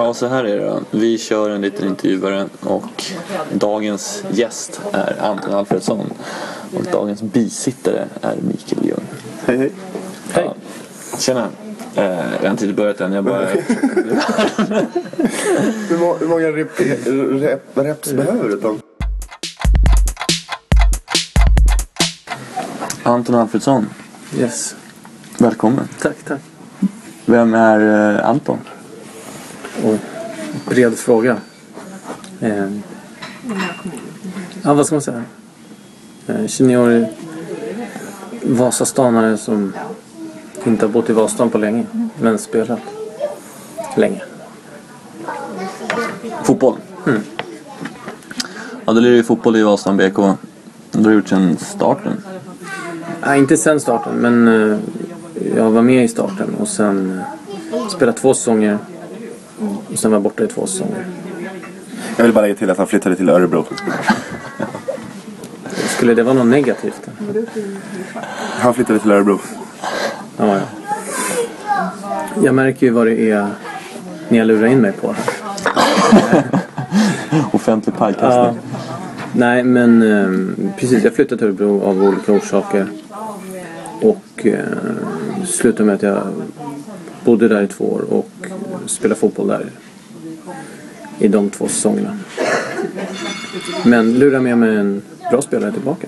Ja, så här är det då. Vi kör en liten intervjuare och dagens gäst är Anton Alfredsson. Och dagens bisittare är Mikael Ljung. Hej hej. Ja. Tjena. Eh, jag har inte börjat än. Jag bara... Hur många rep, rep, reps behöver du Tom? Anton Alfredsson. Yes. Välkommen. Tack, tack. Vem är eh, Anton? Oj. Bred fråga. Eh. Ja, vad ska man säga? Eh, 29-årig Vasastanare som inte har bott i Vasastan på länge, men spelat länge. Fotboll. Mm. Ja, då lirar ju fotboll i Vasan BK. Du har gjort sen starten. Nej, inte sen starten, men eh, jag var med i starten och sen eh, spelade två säsonger. Och sen var jag borta i två säsonger. Jag vill bara lägga till att han flyttade till Örebro. Skulle det vara något negativt? Han flyttade till Örebro. Ja, ja. Jag märker ju vad det är ni har lurat in mig på här. Offentlig Ja. pajkastning. Nej, men eh, precis. Jag flyttade till Örebro av olika orsaker. Och eh, slutade med att jag bodde där i två år och spelade fotboll där i de två säsongerna. Men lurade med mig en bra spelare tillbaka.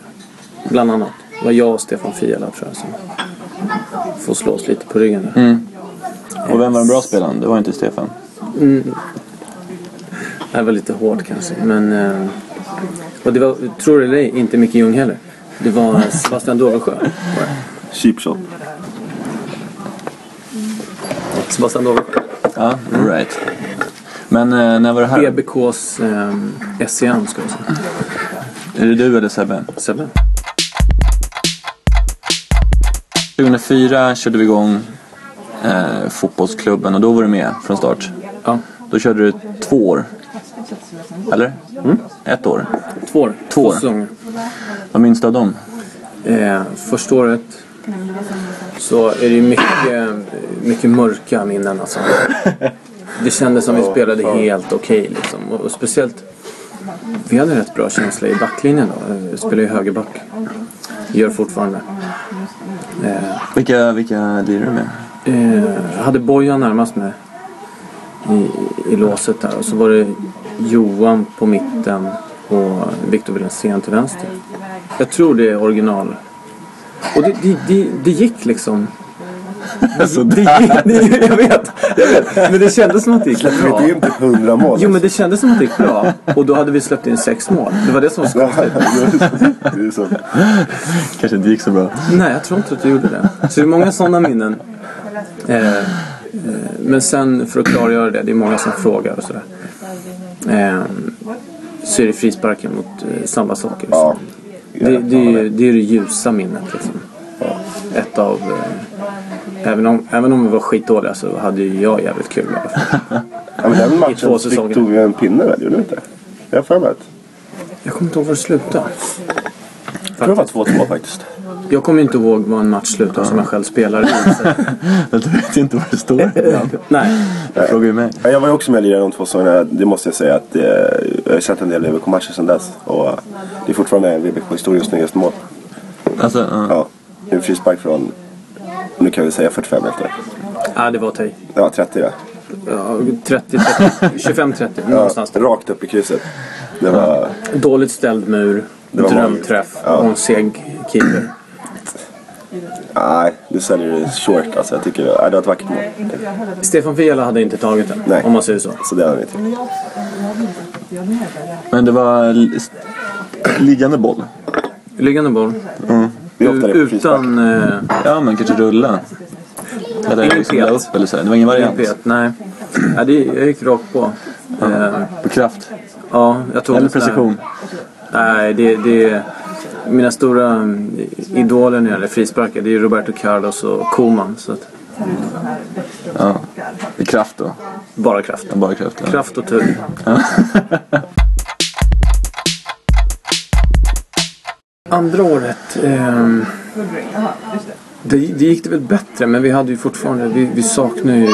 Bland annat. Det var jag och Stefan Fiala tror jag som får slå oss lite på ryggen där. Mm. Och vem var den bra spelaren? Det var inte Stefan. Det var lite hårt kanske. Men, eh, och det var, tror du eller ej, inte Micke Ljung heller. Det var Sebastian Dovesjö. Cheap shot. Sebastian Dovesjö. Ja, all right. Men eh, när var det här? EBKs eh, SCM ska jag säga. Är det du eller Sebbe? Sebbe? 2004 körde vi igång eh, fotbollsklubben och då var du med från start. Ja. Då körde du två år. Eller? Ett år. Två år. Två år. säsonger. Vad minns du av dem? Eh, första året så är det mycket, mycket mörka minnen alltså. Det kändes som vi spelade helt okej liksom. Och, och speciellt, vi hade rätt bra känsla i backlinjen då. Jag spelade ju högerback. Gör fortfarande. Eh, Vilka, vilka lirar du med? Eh, hade Bojan närmast mig i, i låset där. Och så var det Johan på mitten och Victor Wilensén till vänster. Jag tror det är original. Och det, det, det, det gick liksom. Alltså, Det, gick- det, jag vet, jag vet. Men det kändes som att det gick Släppte bra. vi inte in 100 mål? Jo men det kändes som att det gick bra. Och då hade vi släppt in sex mål. Det var det som var så konstigt. det är så. Kanske inte gick så bra. Nej, jag tror inte att du gjorde det. Så det är många sådana minnen. Eh, eh, men sen för att klargöra det, det är många som frågar och sådär. Eh, så är det frisparken mot eh, samma saker. Ja. Det, det, är ju- det är det ljusa minnet liksom. Ett av... Eh, även, om, även om vi var skitdåliga så hade ju jag jävligt kul i alla fall. Ja, men den två matchen säsonger. fick tog vi en pinne väl? Gjorde vi inte? Jag har för mig att. Jag kommer inte ihåg var det slutade. Jag tror det var 2-2 faktiskt. Jag kommer inte ihåg vad en match slutade som jag själv spelade i. Jag vet inte vad det står. Nej. Jag frågar ju mig. Ja, Jag var ju också med lirade de två säsongerna. Det måste jag säga att eh, jag har sett en del VBK-matcher sedan dess. Och eh, det är fortfarande VBK-historiens snyggaste mål. Alltså, ja. Ja, en frispark från, nu kan vi säga 45 meter. Ja, det var i. Ja, 30 ja. Ja, 30, 30, 25, 30 ja någonstans där. rakt upp i krysset. Det var, Dåligt ställd mur, drömträff Ja. och en seg keeper. Nej, du säljer det short alltså. Jag tycker, nej, det var ett vackert mål. Stefan Fiala hade inte tagit den, Nej. om man säger så. Så det vi inte. Men det var liggande boll. Liggande boll. Frispark. Utan eh, Ja, men kanske rulla. Eller Ingen liksom upp eller så. Det var ingen variant. pet. Nej. Ja, det, jag gick rakt på. Eh, På kraft. ja, jag tog Eller precision. Nej, det, det Mina stora mm, idoler när det gäller frisparkar det är Roberto Carlos och Koman. Så att, Ja. Det är kraft då. bara kraft. Bara kraft. Ja. Kraft och tur. Andra året. ehm, det, det gick det väl bättre men vi hade ju fortfarande, vi, vi saknar ju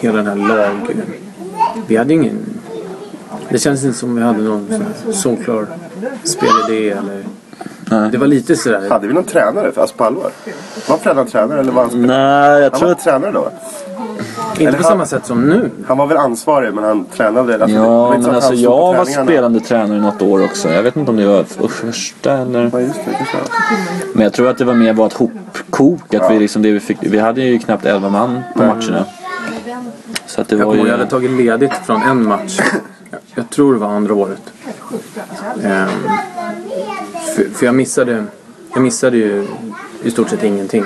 hela den här lag, vi hade ingen... Det känns inte som vi hade någon solklar spelidé eller... Nej. Det var lite sådär... Hade vi någon tränare? För, alltså på allvar? Var Freddan tränare eller var han spelare? Nej, jag Han tror var att... tränare då? Inte eller på han- samma sätt som nu. Han var väl ansvarig men han tränade? Alltså, Ja, men alltså jag var spelande tränare i något år också. Jag vet inte om det var första eller... Ja just det, kanske det. Men jag tror att det var mer ett hopkok. Att vi, liksom det vi, fick, vi hade ju knappt 11 man på matcherna. Så att det Jag var ju... jag hade tagit ledigt från en match. Jag- tror det var andra året. Ehm, för, för jag missade... Jag missade ju i stort sett ingenting.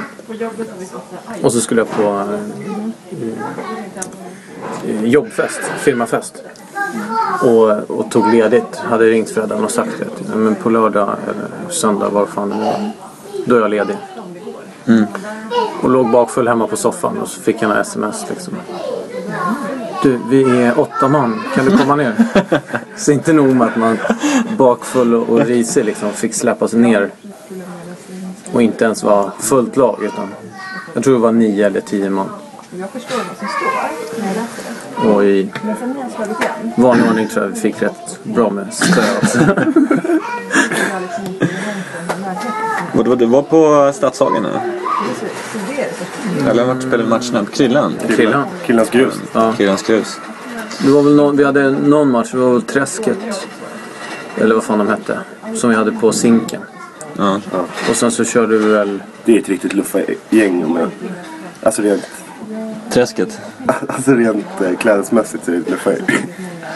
Och så skulle jag på eh, eh, jobbfest, firmafest. Och, och tog ledigt. Hade ringt Freddan och sagt "Ja, men på lördag eller söndag, var fan det Då är jag ledig. Och låg bakfull hemma på soffan och så fick jag en sms liksom. Du, vi är åtta man. Kan du komma ner? Så inte nog med att man bakfull och, risig liksom fick släppas ner. Och inte ens var fullt lag utan jag tror det var nio eller tio man. Och i vanlig ordning tror jag vi fick rätt bra med stöd. Och det var, det var på Stadshagen eller? Eller vart spelade vi matcherna? På Krillan? Krillan. Killans grus. Ja. Krillans grus. Det var väl någon, vi hade någon match, det var väl Träsket. Eller vad fan de hette. Som vi hade på Zinken. Ja. Och sen så körde vi väl... Det är ett riktigt luffa-gäng. om jag- Alltså rent, Träsket. alltså rent eh, klädesmässigt så är det ett luffa-gäng.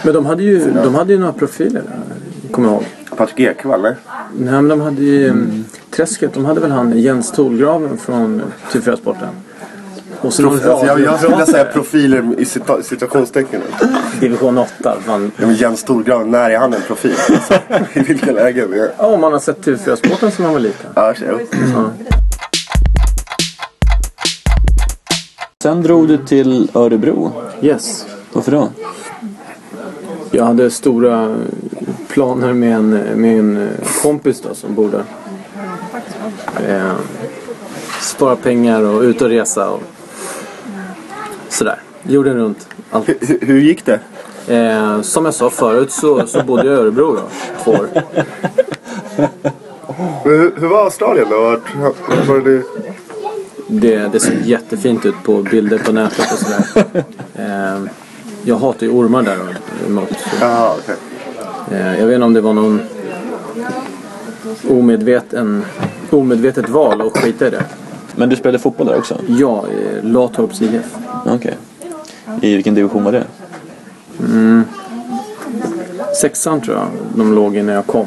Men de hade ju, de hade ju några profiler där. Kommer jag ihåg. Patrik Ekwall, nej? Nej men de hade ju... mm. Träsket, de hade väl han Jens Tolgraven från TV4-sporten. Och så någon Alltså, jag, jag skulle vilja säga profiler i cita- situationstecken. Division 8. Fan. Ja, men Jens Storgraven, när är han en profil? Alltså, I vilka lägen? Ja, Ja, man har sett TV4-sporten som man var liten. ja, jo. Ja. Sen drog du till Örebro. Yes. Varför då? Jag hade stora planer med en, med en kompis då som bor där. Eh, spara pengar och ut och resa och sådär. Jorden runt. Allt. Hur, hur gick det? Eh, som jag sa förut så, så bodde jag i Örebro då, två år. Hur, hur var Australien då? Vart var det? Det, det ser jättefint ut på bilder på nätet och sådär. Eh, jag hatar ju ormar där emot. Jaha, okej. Eh, jag vet inte om det var någon omedveten, omedvetet val att skita i det. Men du spelade fotboll där också? Ja, eh, Latorps IF. Okej. I vilken division var det? Sexan tror jag de låg i när jag kom.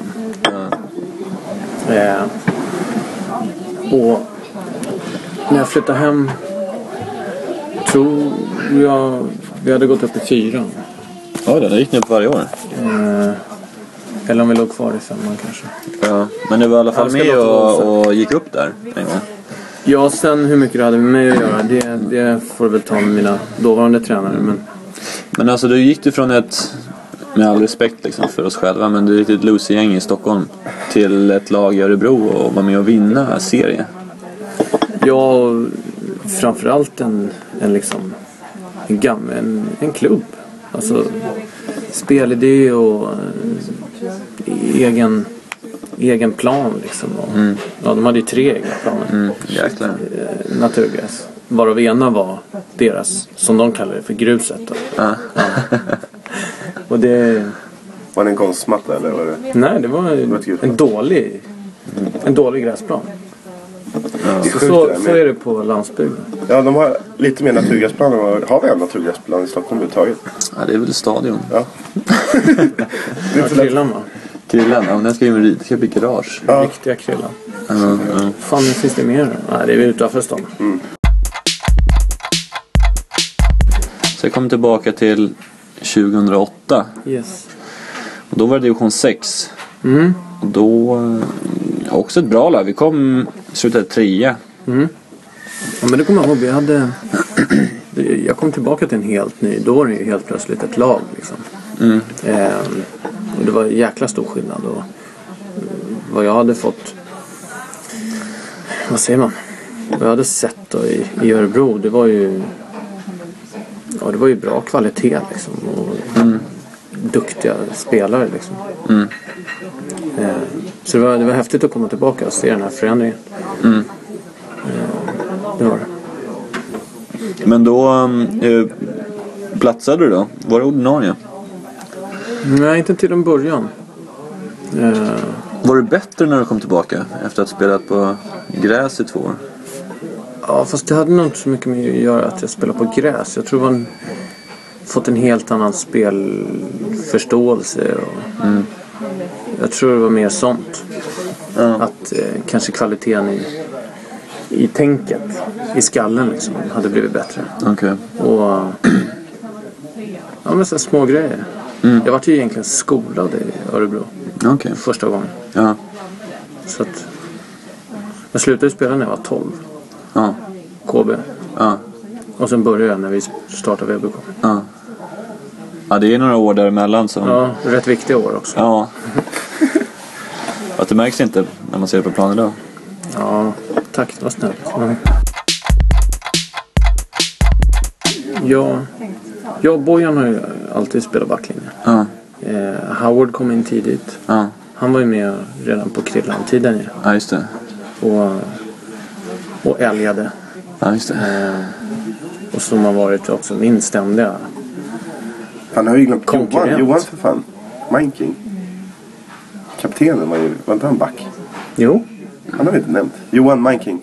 Eh, och när jag flyttade hem tror jag vi hade gått upp i fyran. Ja, det gick ni upp varje år. Eh, eller om vi låg kvar i femman kanske. Ja. Men du var i alla fall Ja, med och, och gick upp där en gång? Ja, sen hur mycket det hade med mig att göra det, det får väl ta med mina dåvarande tränare. Men Men alltså du gick du från ett, med all respekt liksom för oss själva, men du gick till ett losergäng i Stockholm till ett lag i Örebro och var med och vinna serie. jag framförallt en, en liksom en, gam, en, en klubb. Alltså spelidé och eh, egen, egen plan liksom. Och, Ja, de hade ju tre egna planer. Mm, jäklar. Eh, naturgräs. Varav ena var deras, som de kallar det för gruset. Då. Ja. Och det, Var det en konstmatta eller var det? nej det var grus. en dålig, en dålig gräsplan. Det är Så, så, det så är det på landsbygden. Ja, de har lite mer naturgräsplan än vad... Har vi en naturgräsplan i Stockholm överhuvudtaget? ja, det är väl stadion. Ja. Ja, Krillan va? Krillan, ja, men den ska ju det ska bli garage. Ja. Riktiga Krillan. Ja, ja. Fan, nu finns det mer? Nej, det är utanför stan. Så jag kom tillbaka till 2008. Yes. Och då var det division 6. Mm. Och då, eh, också ett bra lag. Vi kom, slutade trea. Ja, men det kommer jag ihåg. Vi hade... Jag kom tillbaka till en helt ny... Då var det ju helt plötsligt ett lag liksom. Mm. Ehm, och det var en jäkla stor skillnad. Och vad jag hade fått... Vad säger man? Vad jag hade sett då i, i Örebro, det var ju... Ja, det var ju bra kvalitet liksom. Och duktiga spelare liksom. Eh, så det var, det var häftigt att komma tillbaka och se den här förändringen. Eh, det var det. Men då eh, platsade du då? Var du ordinarie? Nej, inte till en början. Eh, Var du bättre när du kom tillbaka efter att ha spelat på gräs i två år? ja, fast det hade nog inte så mycket med att göra att jag spelar på gräs. Jag tror det en, fått en helt annan spelförståelse. Och, Jag tror det var mer sånt. Att eh, kanske kvaliteten i, i tänket, i skallen liksom, hade blivit bättre. Okej. Och ja, men så små grejer. Jag vart ju egentligen skolad i Örebro Okej. första gången. Ja. Så att jag slutade spela när jag var 12. Ja. KB. Ja. Och sen började jag när vi startade VBK. Ja. Ja, det är några år däremellan som... Ja, rätt viktiga år också. Ja. Att det märks inte när man ser det på plan idag. Ja, tack. Det var snällt. Ja. Ja, jag och Bojan har ju alltid spelat backlinje. Ja. Eh, Howard kom in tidigt. Ja. Han var ju med redan på Krillan-tiden ju. Ja, just det. Och, och älgade. Ja, just det. Eh, och som har varit också min ständiga. Han har ju glömt Johan. Johan för fan. Minking. Kaptenen var ju, var inte han back? Jo, Han har vi inte nämnt. Johan Minking.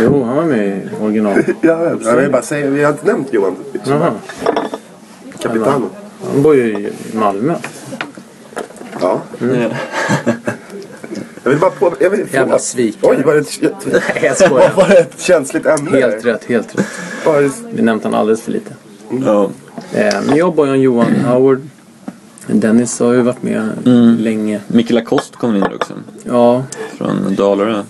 jo han var med i original. Ja, jag vill bara säga, vi har inte nämnt Johan. Jaha. Kapitano. Han bor ju i Malmö. Ja. Jag vill bara på... Jag vill, Jävla svikare. Oj, var det ett, Nej, jag skojar. var det ett känsligt ämne? Helt rätt, helt rätt. Vi nämnt han alldeles för lite. Ja. Eh, men jag, Bojan, Johan, Howard. Dennis har ju varit med länge. Micke Lacoste kom in där också. Ja, Från Dalarö.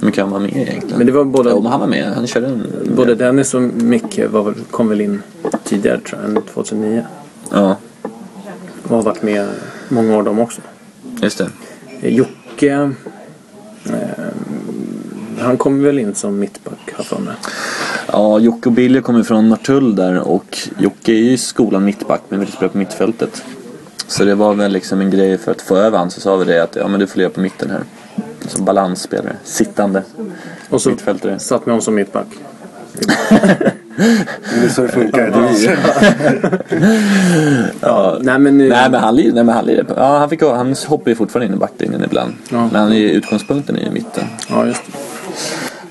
Hur mycket han var med egentligen? men det var båda, Jo, men han var med. Han körde en... både Dennis och Micke var, kom väl in tidigare tror jag, än 2009. Ja, Och har varit med många år de också. just det. Eh, Jocke, eh, han kom väl in som mittback jag för mig. Ja, Jocke och Billy kommer från Norrtull där och Jocke är ju i skolan mittback men vill spela på mittfältet. Så det var väl liksom en grej för att få över han så sa vi det att ja men du får leva på mitten här. Som balansspelare, sittande Och så mittfältare. satt med honom som mittback. det är så det funkar. Ja, Nej men, eh, Nej men han lirar, nej men han lirar på, ja han, fick, han hoppar ju fortfarande in i backlinjen ibland. Ja. Men han är, utgångspunkten är ju mitten. Ja, just det.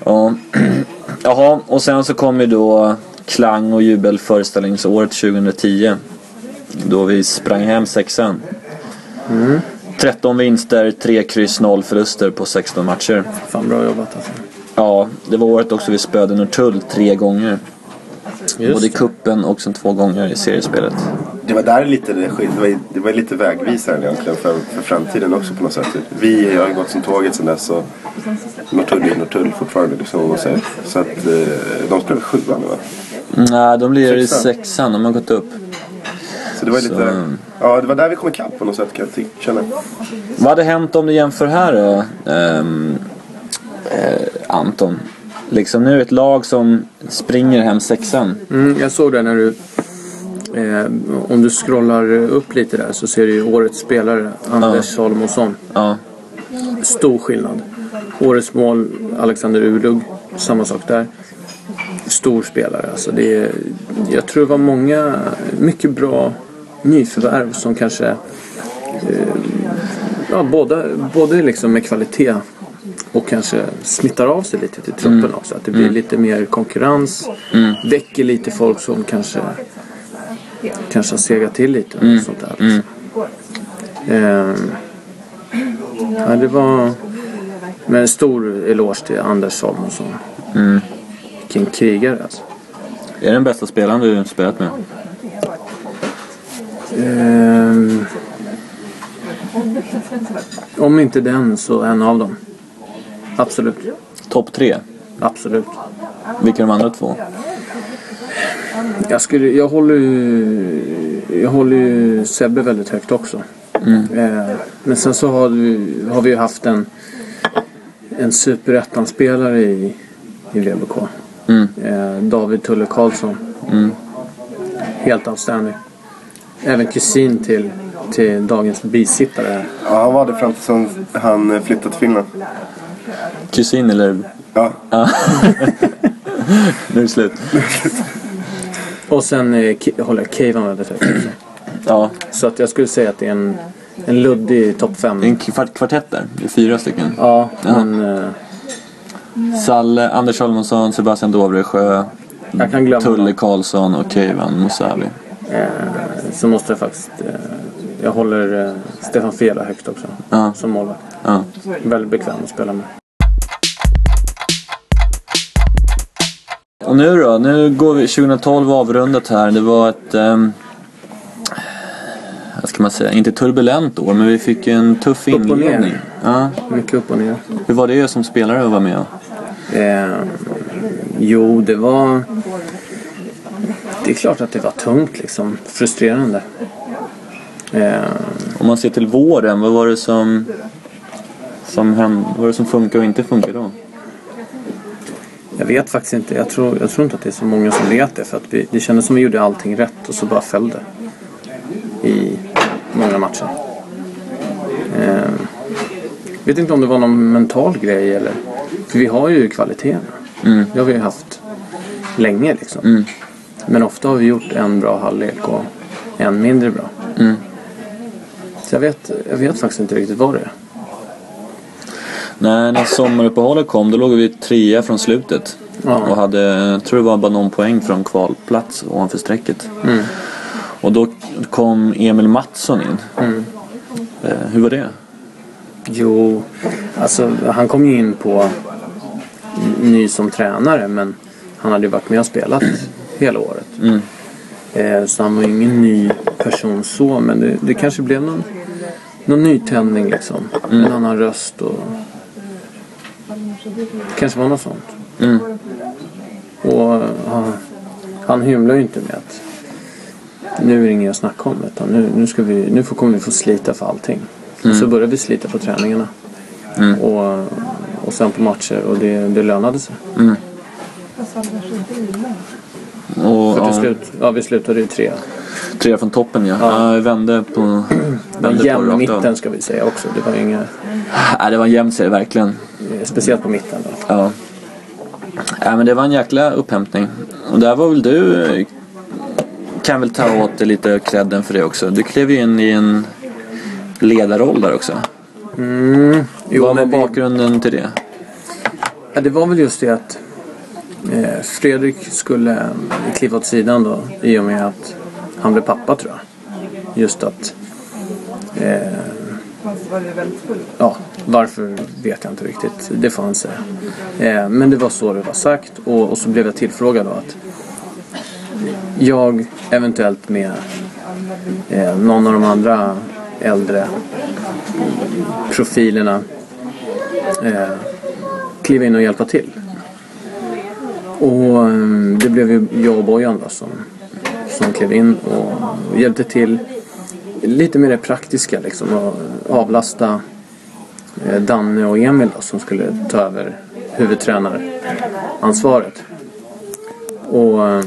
Ja. Jaha, och sen så kom ju då klang och jubelföreställningsåret 2010. Då vi sprang hem sexan. 13 vinster, 3 kryss, 0 förluster på 16 matcher. Fan bra jobbat alltså. Ja, det var året också vi spöade Norrtull tre gånger. Både i kuppen och sen två gånger i seriespelet. Det var där lite det var, det var lite vägvisaren egentligen för, för framtiden också på något sätt. Vi har ju gått som tåget sedan dess och Norrtull är Norrtull fortfarande liksom. Och så, så att eh, de spelar sjuan nu va? Nej, de lirar i Sexan. sexan. De har gått upp. Så det var lite... Så- Ja, det var där vi kom ikapp på något sätt kan jag känna. Vad hade hänt om du jämför här då, ehm, eh, Anton? Liksom nu ett lag som springer hem sexan. Mm, jag såg det när du... Eh, om du scrollar upp lite där så ser du ju årets spelare, Anders Salomonsson. Ja, Stor skillnad. Årets mål, Alexander Urlug. Samma sak där. Stor spelare. Alltså det är, jag tror det var många, mycket bra nyförvärv som kanske... Eh, ja, båda, både liksom med kvalitet och kanske smittar av sig lite till truppen också. Att det blir lite mer konkurrens. Väcker lite folk som kanske kanske har segat till lite. Och sånt där. Liksom. Ehm, ja, det var med en stor eloge till Anders Salomonsson. Vilken krigare alltså. är det den bästa spelaren du spelat med? Ehm, om inte den så en av dem. Absolut. Topp tre? Absolut. Vilka är de andra två? Jag, skulle, jag håller ju, jag håller ju Sebbe väldigt högt också. Eh, men sen så har, vi, har vi ju haft en, en superettan-spelare i, i VBK. Mm. Eh, David Tulle Karlsson. helt outstanding. Även kusin till, till dagens bisittare. Ja, han var det fram tills han, han eh, flyttade till Finland. Kusin eller? Ja, Ja. nu är det slut. Och sen eh, håller hade sagt också. Ja, Så att jag skulle säga att det är en, en luddig topp det är fem. en kvart- kvartett där. Det är fyra stycken. Ja, Ja. men eh, Salle, Anders Holmonsson, Sebastian Dovresjö, Tulle. Karlsson och Keivan Musavi. Eh, så måste jag faktiskt... Eh, jag håller eh, Stefan Fela högt också. Ja. Som målvakt. Ja. Väldigt bekväm att spela med. Och nu då? Nu går vi 2012 avrundat här. Det var ett... Um, vad ska man säga? Inte turbulent år, men vi fick en tuff och ner. inledning. Ja. Mycket upp och ner. Hur var det som spelare att vara med? Eh, jo, det var... Det är klart att det var tungt liksom. Frustrerande. Eh, Om man ser till våren, vad var det som... Som hände, vad var det som funkar och inte funkar då? jag vet faktiskt inte. Jag tror, jag tror inte att det är så många som vet det. För att vi, det kändes som att vi gjorde allting rätt och så bara föll det. I många matcher. Eh, vet inte om det var någon mental grej eller... För vi har ju kvaliteterna. Mm. Det har vi ju haft länge liksom. Mm. Men ofta har vi gjort en bra halvlek och en mindre bra. Mm. Så jag vet, jag vet faktiskt inte riktigt vad det är. Nej, när sommaruppehållet kom då låg vi trea från slutet. Ja. Och hade, jag tror det var bara någon poäng från kvalplats ovanför strecket. Mm. Och då kom Emil Mattsson in. Mm. Eh, hur var det? Jo, alltså han kom ju in på ny som tränare men han hade ju varit med och spelat hela året. Mm. Eh, så han var ju ingen ny person så men det, det kanske blev någon, någon nytändning liksom. En annan röst och kanske var något sånt. Mm. Och han, han hymlar ju inte med att nu är det inget att snacka om utan nu, nu, ska vi, nu får, kommer vi få slita för allting. Och så började vi slita på träningarna. Mm. Och, och sen på matcher och det, det lönade sig. Mm. För till ja, slut, ja vi slutade ju tre. Trea från toppen ja. Ja. ja. vi vände på... Vände på jämn av. mitten ska vi säga också. Det var ju inga, Nej, det var en jämn serie verkligen. speciellt på mitten då. Ja. ja. men det var en jäkla upphämtning. Och där var väl du... Kan väl ta åt dig lite credden för det också. Du klev ju in i en ledarroll där också. Mm, jo, Vad var men vi, bakgrunden till det? ja, det var väl just det att Fredrik skulle eh, kliva åt sidan då i och med att han blev pappa tror jag. Just att eh, Ja, varför vet jag inte riktigt. Det får han säga. Eh, men det var så det var sagt och, och så blev jag tillfrågad då att jag eventuellt med eh, någon av de andra äldre profilerna eh, kliva in och hjälpa till. Och eh, det blev ju jag och Bojan då som, som klev in och hjälpte till lite mer det praktiska liksom och avlasta eh, Danne och Emil då, som skulle ta över huvudtränaransvaret. Och eh,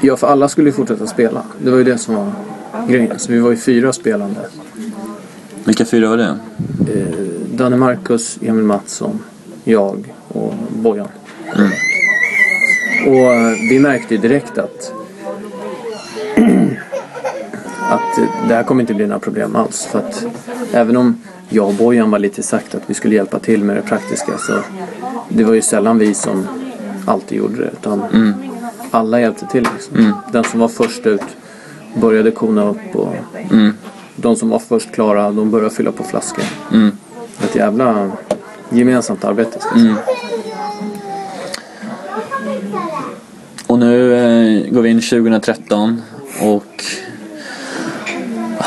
Ja, för alla skulle ju fortsätta spela. Det var ju det som var grejen. Så vi var ju fyra spelande. Vilka fyra var det? Danne Marcus, Emil Mattsson, jag och Bojan. Och eh, vi märkte ju direkt att att det här kommer inte bli några problem alls. För att även om jag och Bojan var lite sagt att vi skulle hjälpa till med det praktiska så det var ju sällan vi som alltid gjorde det. Utan alla hjälpte till. Liksom. Den som var först ut började kona upp och de som var först klara de började fylla på flaskor. Ett jävla gemensamt arbete. Ska säga. Och nu eh, går vi in 2013 och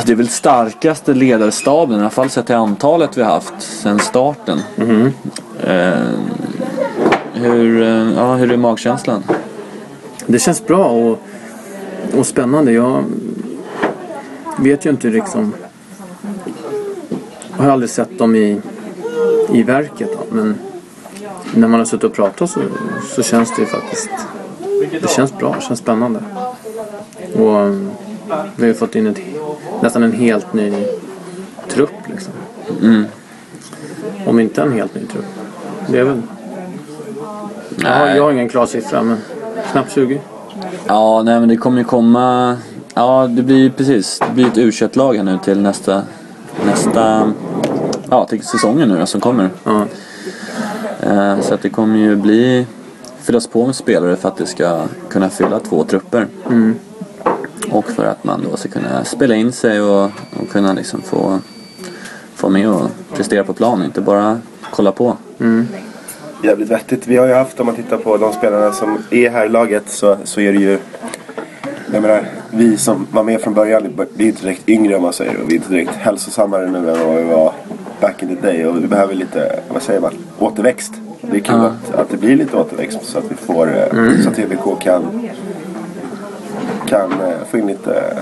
det är väl starkaste ledarstaben, i alla fall sett till antalet vi har haft sedan starten. Eh, hur, eh, ja, hur är magkänslan? Det känns bra och, och spännande. Jag vet ju inte liksom... Jag har aldrig sett dem i, i verket då, men när man har suttit och pratat så, så känns det ju faktiskt... Det känns bra, det känns spännande. Och mm, vi har ju fått in ett, nästan en helt ny trupp liksom. Om inte en helt ny trupp. Det är väl... Jag har, jag har ingen klar siffra men knappt 20. Ja, nej men det kommer ju komma... Ja, det blir precis. Det blir ett u lag här nu till nästa... Nästa... Ja, till säsongen nu som kommer. Ja. Eh, Så att det kommer ju bli... Fyllas på med spelare för att det ska kunna fylla två trupper. Och för att man då ska kunna spela in sig och, och kunna liksom få... Få med och prestera på plan, inte bara kolla på. jävligt vettigt. Vi har ju haft, om man tittar på de spelarna som är här i laget så, så är det ju jag menar, vi som var med från början, vi är inte direkt yngre om man säger och vi är inte direkt hälsosammare nu än vad vi var back in the day och vi behöver lite, vad säger man, återväxt. Det är kul Ja. att, att det blir lite återväxt så att vi får, eh, så att TBK kan, kan eh, få in lite,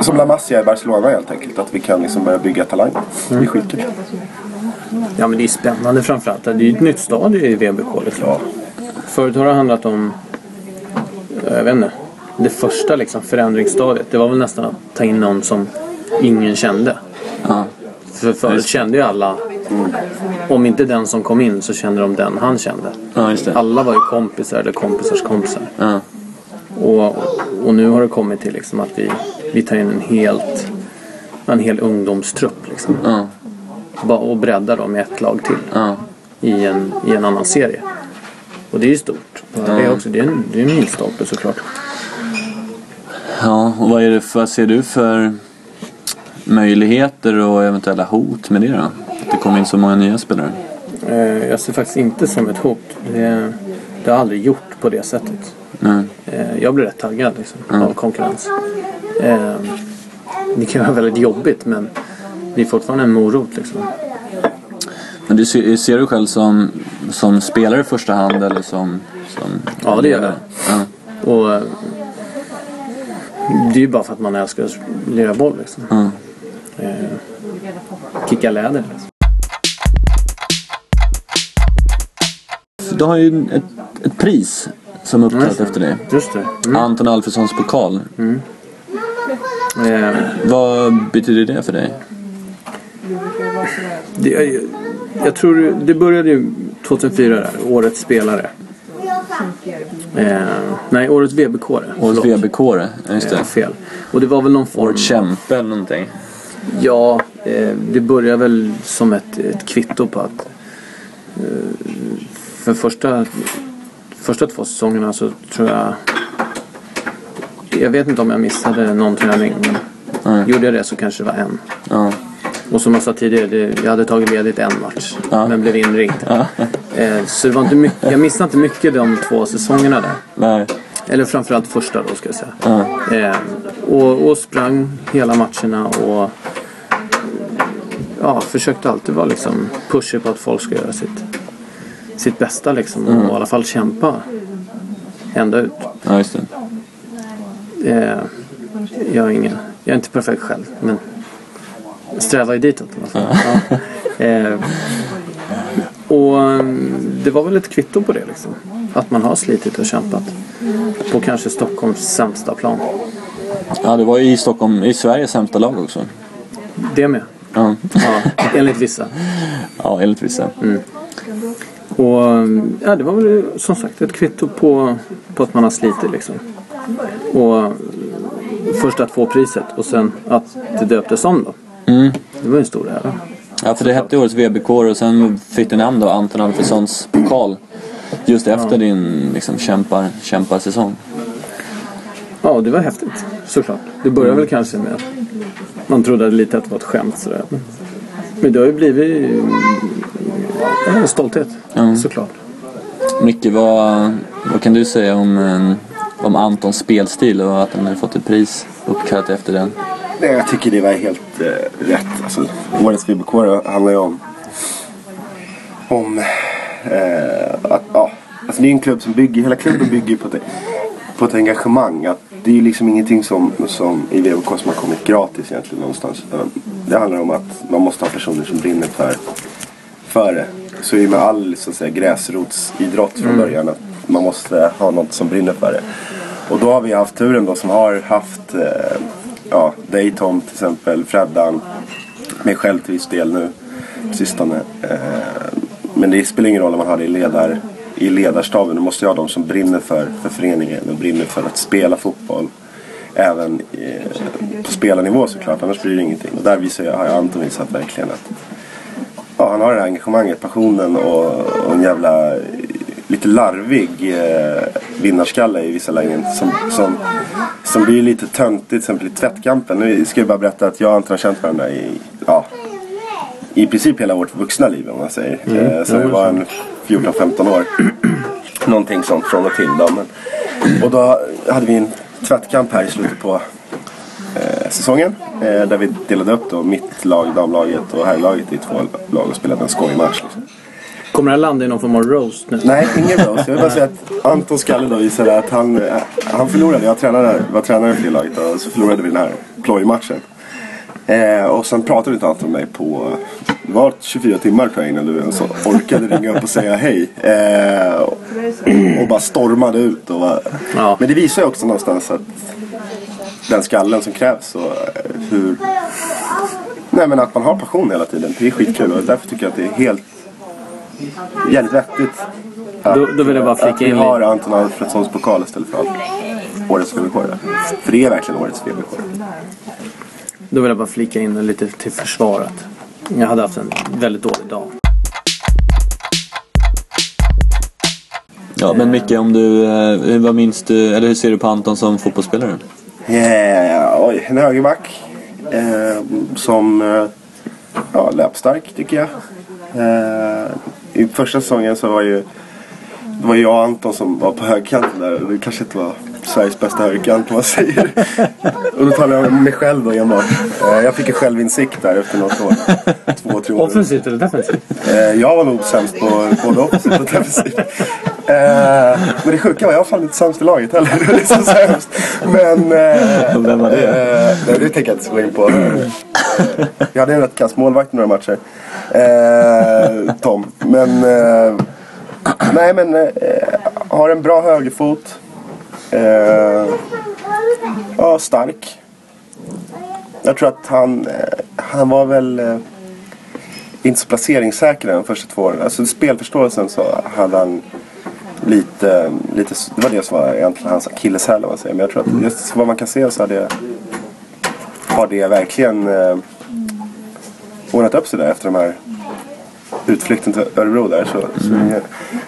som La Masia i Barcelona helt enkelt, att vi kan liksom börja bygga talang. Det är skitkul. Ja men det är spännande framförallt. Det är ju ett nytt stadie i VBK liksom. Förut har det handlat om, jag vet inte, det första liksom förändringsstadiet. Det var väl nästan att ta in någon som ingen kände. Ja. För förut kände ju alla, om inte den som kom in så kände de den han kände. Ja. Alla var ju kompisar eller kompisars kompisar. Ja. Och, och nu har det kommit till liksom att vi, vi tar in en helt en hel ungdomstrupp liksom. Ja. Bara och breddar dem i ett lag till. I en, i en annan serie. Och det är ju stort. Det är, också, det är en, det är en milstolpe såklart. Ja, och vad är det för, vad ser du för möjligheter och eventuella hot med det då? Att det kommer in så många nya spelare? Eh, jag ser faktiskt inte som ett hot. Det, det har jag aldrig gjort på det sättet. Eh, jag blir rätt taggad liksom, av konkurrens. Eh, det kan vara väldigt jobbigt men det är fortfarande en morot liksom. Men du ser, ser du själv som, som spelare i första hand eller som... som Ja, det gör jag. Ja. Och det är ju bara för att man älskar att lira boll liksom. Ja. Eh, kicka läder. Du har ju ett, ett pris som är uppkallat Just det. efter dig. Just det. Mm. Anton Alfredssons pokal. Eh, Vad betyder det för dig? Det, jag, jag tror det började ju 2004 där, årets spelare. Eh, nej, årets VBK Årets Förlåt. VBK ja, just Eh, det. fel. Och det var väl någon form... Årets kämpe eller någonting. Ja, eh, det började väl som ett, ett kvitto på att eh, för första, första två säsongerna så tror jag jag vet inte om jag missade någon träning men gjorde jag det så kanske det var en. Ja. Och som jag sa tidigare, det, jag hade tagit ledigt en match Ja. men blev inringd. Eh, så det var inte mycket, jag missade inte mycket de två säsongerna där. Nej. Eller framförallt första då ska jag säga. Och, och sprang hela matcherna och ja, försökte alltid vara liksom pusher på att folk ska göra sitt, sitt bästa liksom. Och i alla fall kämpa ända ut. ja, just det. Eh, jag, är ingen, jag är inte perfekt själv men strävar ju ditåt i alla fall. Ja. Eh, och mm, det var väl ett kvitto på det liksom. Att man har slitit och kämpat. På kanske Stockholms sämsta plan. Ja, det var ju i Stockholm, i Sveriges sämsta lag också. Det med. Ja, Ja, enligt vissa. ja enligt vissa. Och ja, det var väl som sagt ett kvitto på, på att man har slitit liksom. Och först att få priset och sen att det döptes om då. Mm. Det var ju en stor ära. Ja, för det hette årets VBK och sen fick du namn då Anton Alfredssons pokal. Just efter din liksom, kämpar, kämparsäsong. Ja, det var häftigt såklart. Det började väl kanske med att man trodde lite att det var ett skämt sådär. Men, men det har ju blivit en stolthet Ja. såklart. Micke, vad, vad kan du säga om, eh, om Antons spelstil och att han har fått ett pris uppkallat efter den? Nej, jag tycker det var helt eh, rätt. Alltså, årets VBK handlar ju om, om eh, att, ja, alltså det är en klubb som bygger, hela klubben bygger på ett, på ett engagemang. Att det är ju liksom ingenting som, som i VBK som har kommit gratis egentligen någonstans. Utan Det handlar om att man måste ha personer som brinner för, för det. så är det med all så att säga, gräsrotsidrott från Mm. början att man måste ha något som brinner för det. Och då har vi haft turen då som har haft eh, ja, dig Tom till exempel, Freddan, mig själv till viss del nu sistone. Eh, men det spelar ingen roll om man har det i, ledar, i ledarstaben. Du måste ju ha de som brinner för, för föreningen och brinner för att spela fotboll. Även eh, på spelarnivå såklart, annars blir det ingenting. Och där visar jag, har jag Anton visat verkligen att ja, han har det här engagemanget, passionen och, och en jävla eh, lite larvig eh, vinnarskalle i vissa lägen. Som, som, som blir lite töntigt till exempel i tvättkampen. Nu ska jag bara berätta att jag och Anton har känt varandra i, ja, i princip hela vårt vuxna liv om man säger. Eh, så vi var en 14-15 år. Någonting sånt från och till då. Men, och då hade vi en tvättkamp här i slutet på eh, säsongen. Eh, där vi delade upp då mitt lag, damlaget och herrlaget i två lag och spelade en skojmatch. Liksom. Kommer det här landa i någon form av roast nu? Nej, ingen roast. Jag vill bara säga att Anton Skalle då visade att han, eh, han förlorade. Jag tränade, var tränare för det laget och så förlorade vi den här plojmatchen. Eh, och sen pratade inte Anton med mig på det var 24 timmar tror jag innan du ens orkade ringa upp och säga hej. Eh, och, och bara stormade ut. Och bara, Ja. Men det visar ju också någonstans att den skallen som krävs och eh, hur... Nej men att man har passion hela tiden. Det är skitkul och därför tycker jag att det är helt jävligt vettigt. att- Då- då vill jag bara flika att vi in har Anton Alfredssons pokal istället för årets VBK. För det är verkligen årets VBK. Då vill jag bara flika in lite till försvaret. Jag hade haft en väldigt dålig dag. Ja, men Micke, om du, eh, vad minns du, eller hur ser du på Anton som fotbollsspelare? Yeah, oj, en högerback. Eh, som eh, ja, löpstark tycker jag. Eh, I första säsongen så var ju det var jag och Anton som var på högkanten där. Det kanske inte var Sveriges bästa högerkant om man säger. och då talar jag om mig själv då enbart. Eh, jag fick en självinsikt där efter något år. Två, tre år. Offensivt eller defensivt? Eh, jag var nog sämst på både offensivt och defensivt. Eh, men det sjuka var jag var fan inte sämst i laget heller. Det var liksom sämst. Men... Vem var det? Det tänker jag inte gå in på. Jag hade en rätt kass målvakt i några matcher. Tom. Men... Nej men... Har en bra högerfot. Eh, ja, stark. Jag tror att han... Eh, han var väl... Eh, inte så placeringssäker de första två åren. Alltså spelförståelsen så hade han lite, lite det var det som var egentligen hans akilleshäl om man säger. Men jag tror att just vad man kan se så har det, har det verkligen eh, ordnat upp sig där efter de här utflykten till Örebro där. Så, så det är en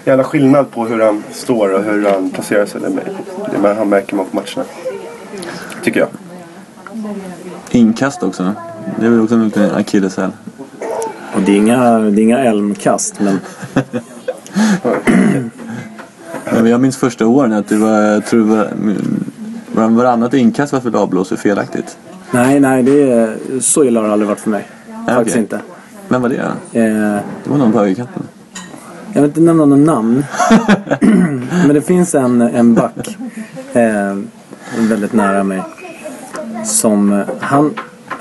jävla skillnad på hur han står och hur han placerar sig. Det, det, han märker man på matcherna. Tycker jag. Inkast också. Det är väl också en liten akilleshäl. Och det är inga, det är inga elmkast men Ja, men jag minns första åren att det var, jag tror det var, var varannat inkast var för avblås och felaktigt. nej, nej, det är, så illa har det aldrig varit för mig. Faktiskt okej. inte. Vem var det? Eh, Det var någon på högerkanten. jag vill inte nämna någon namn. men det finns en, en back eh, väldigt nära mig. Som eh, han,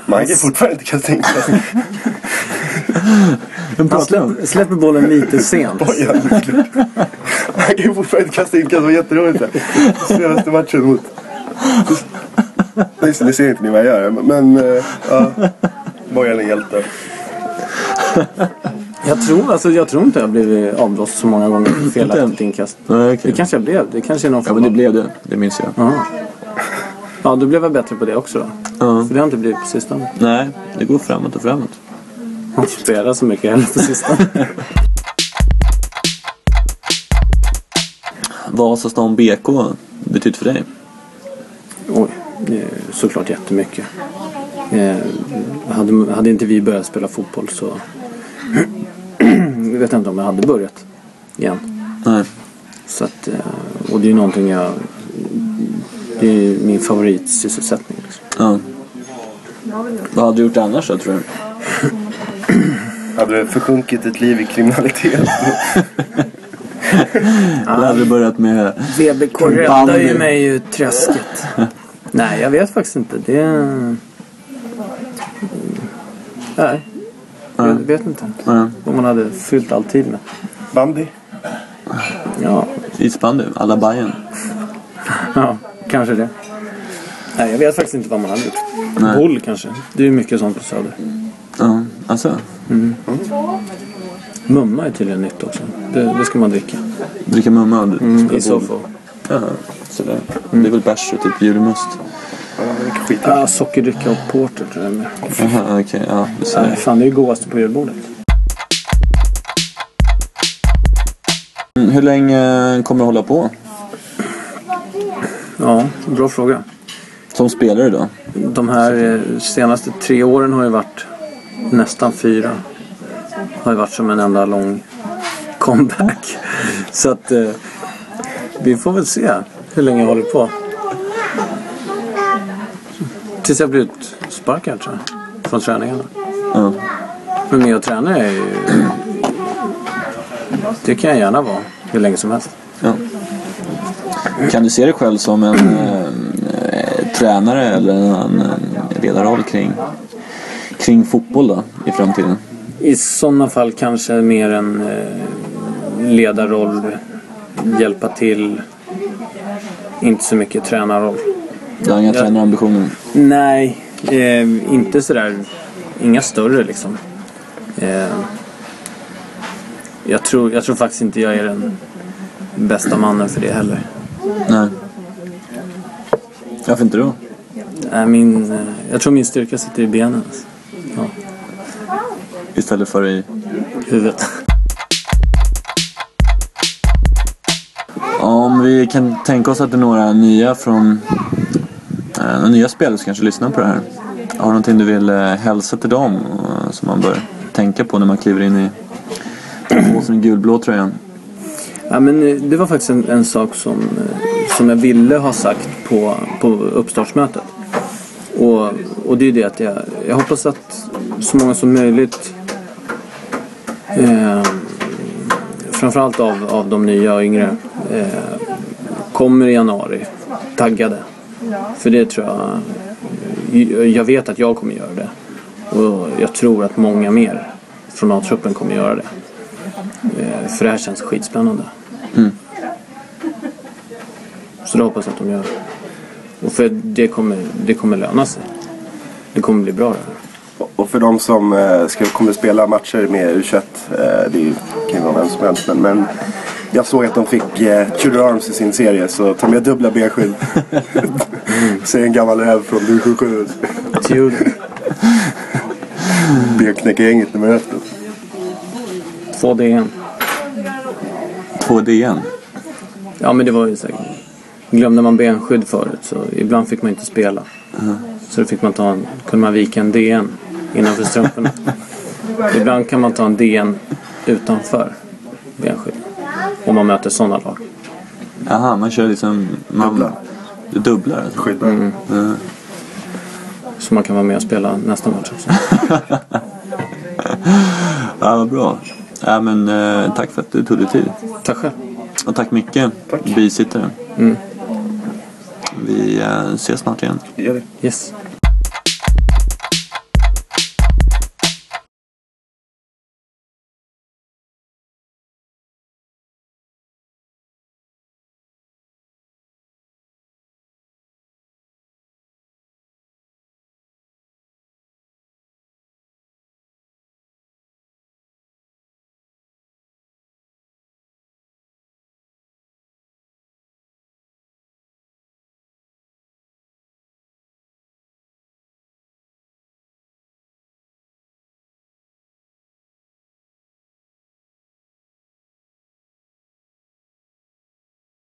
Man kan fortfarande inte kasta in kast. Vem han om? släpper, släpper bollen lite sent. Han kan ju fortfarande inte kasta inkast. Det var jätteroligt. Senaste matchen mot... Just det, ni ser inte ni vad jag gör. Men uh, ja. Bojan är hjälte. Jag tror, alltså, jag tror inte jag blivit avblåst så många gånger för felaktigt inkast. Nej, Det okej. kanske jag blev. Det kanske är någon Ja, men det blev det. Det minns jag. Ja. Ja, då blev jag bättre på det också då. Ja. För det har inte blivit på sistone. Nej, det går framåt och framåt. Jag har inte spelat så mycket heller på sistone. Vasastan BK betytt för dig? Oj, det såklart jättemycket. Eh, hade, hade inte vi börjat spela fotboll så jag vet inte om jag hade börjat igen. Nej. Så att, eh, och det är någonting jag... Det är min favoritsysselsättning. Liksom. Ja. Vad hade du gjort annars då tror du? Hade du försjunkit ett liv i kriminalitet? Eller hade du börjat med... VBK räddar ju mig ur träsket. Nej, jag vet faktiskt inte. Det... Nej. Jag vet inte. Ja. Vad man hade fyllt all tid med. Bandy? Ja, Isbandy, alla Bajen. ja kanske det. Nej, jag vet faktiskt inte vad man hade gjort. Nej. Boll kanske. Det är ju mycket sånt på Söder. Ja, alltså. Mumma är tydligen nytt också. Det, det ska man dricka. Dricka mumma och I fall. Jaha, sådär. Det är väl bärs och typ julmust. Vilken skit. Ja, sockerdricka och porter tror jag med. Jaha, okej. Ja, du Nej, fan det är ju godaste på julbordet. Mm, Hur länge kommer du hålla på? Ja, bra fråga. Som spelare då? De här eh, senaste tre åren har ju varit nästan fyra. Har ju varit som en enda lång comeback. Så att eh, vi får väl se hur länge jag håller på. Tills jag blir utsparkad tror jag. Från träningarna. Ja. Men med att träna är ju... Det kan jag gärna vara hur länge som helst. ja. Kan du se dig själv som en eh, tränare eller en eh, ledarroll kring, kring fotboll då i framtiden? I sådana fall kanske mer en eh, ledarroll, hjälpa till. Inte så mycket tränarroll. Du har inga Ja. tränarambitioner? Nej, eh, inte sådär. Inga större liksom. Eh, jag, tror, jag tror faktiskt inte jag är den bästa mannen för det heller. Nej. Varför inte då? Nej, min, eh, jag tror min styrka sitter i benen. Alltså. Ja, Istället för i... huvudet. Om vi kan tänka oss att det är några nya från... Eh, nya spelare som kanske lyssnar på det här. Har du någonting du vill eh, hälsa till dem eh, som man bör tänka på när man kliver in i den gulblå tröjan? Ja, men eh, det var faktiskt en, en sak som, eh, som jag ville ha sagt på, på uppstartsmötet. Och, och det är det att jag, jag hoppas att så många som möjligt eh, framförallt av, av de nya och yngre eh, kommer i januari taggade. För det tror jag jag vet att jag kommer göra det. Och jag tror att många mer från A-truppen kommer göra det. Eh, För det här känns skitspännande. Så det hoppas jag att de gör. Och för det kommer, det kommer löna sig. Det kommer bli bra det här. Och för de som eh, ska, kommer spela matcher med U21, eh, det är ju- kan ju vara vem som helst. Men, men jag såg att de fick eh, Tudor Arms i sin serie så ta med dubbla benskydd. Säg en gammal räv från division 7. Tudor. Benknäckargänget nummer ett. Två DN. Två DN? Ja men det var ju så här, Glömde man benskydd förut så ibland fick man inte spela. Så då fick man ta en, kunde man vika en DN innanför strumporna. ibland kan man ta en DN utanför benskydd. Om man möter sådana lag. Jaha, man kör liksom... Man, Dubbla. Du dubblar alltså? Skydd. Ja. Så man kan vara med och spela nästa match också. Ja, vad bra. Ja, men, eh, tack för att du tog dig tid. Tack själv. Och tack mycket, Tack. bisittare. Mm. Vi eh, ses snart igen. Det gör vi. Yes.